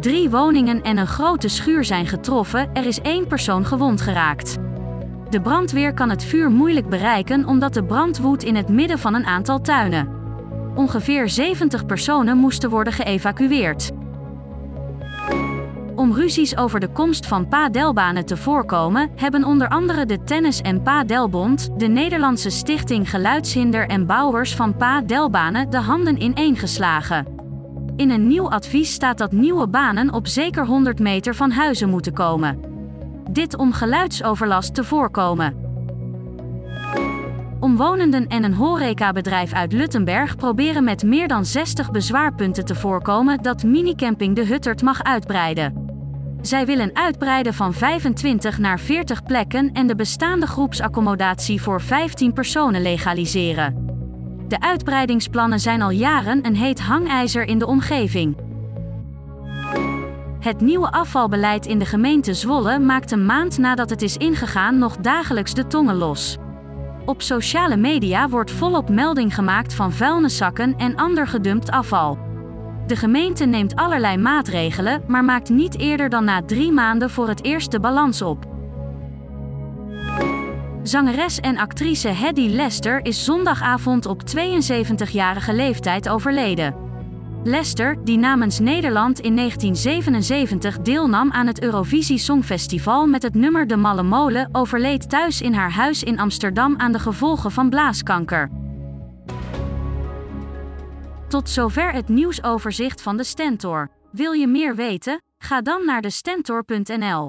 Drie woningen en een grote schuur zijn getroffen, er is één persoon gewond geraakt. De brandweer kan het vuur moeilijk bereiken omdat de brand woedt in het midden van een aantal tuinen. Ongeveer 70 personen moesten worden geëvacueerd. Om ruzies over de komst van padelbanen te voorkomen, hebben onder andere de Tennis- en Padelbond, de Nederlandse Stichting Geluidshinder en Bouwers van Padelbanen de handen ineengeslagen. In een nieuw advies staat dat nieuwe banen op zeker 100 meter van huizen moeten komen. Dit om geluidsoverlast te voorkomen. Omwonenden en een horecabedrijf uit Luttenberg proberen met meer dan 60 bezwaarpunten te voorkomen dat minicamping De Huttert mag uitbreiden. Zij willen uitbreiden van 25 naar 40 plekken en de bestaande groepsaccommodatie voor 15 personen legaliseren. De uitbreidingsplannen zijn al jaren een heet hangijzer in de omgeving. Het nieuwe afvalbeleid in de gemeente Zwolle maakt een maand nadat het is ingegaan nog dagelijks de tongen los. Op sociale media wordt volop melding gemaakt van vuilniszakken en ander gedumpt afval. De gemeente neemt allerlei maatregelen, maar maakt niet eerder dan na drie maanden voor het eerst de balans op. Zangeres en actrice Hedy Lester is zondagavond op 72-jarige leeftijd overleden. Lester, die namens Nederland in 1977 deelnam aan het Eurovisie Songfestival met het nummer De Malle Molen, overleed thuis in haar huis in Amsterdam aan de gevolgen van blaaskanker. Tot zover het nieuwsoverzicht van de Stentor. Wil je meer weten? Ga dan naar de Stentor.nl.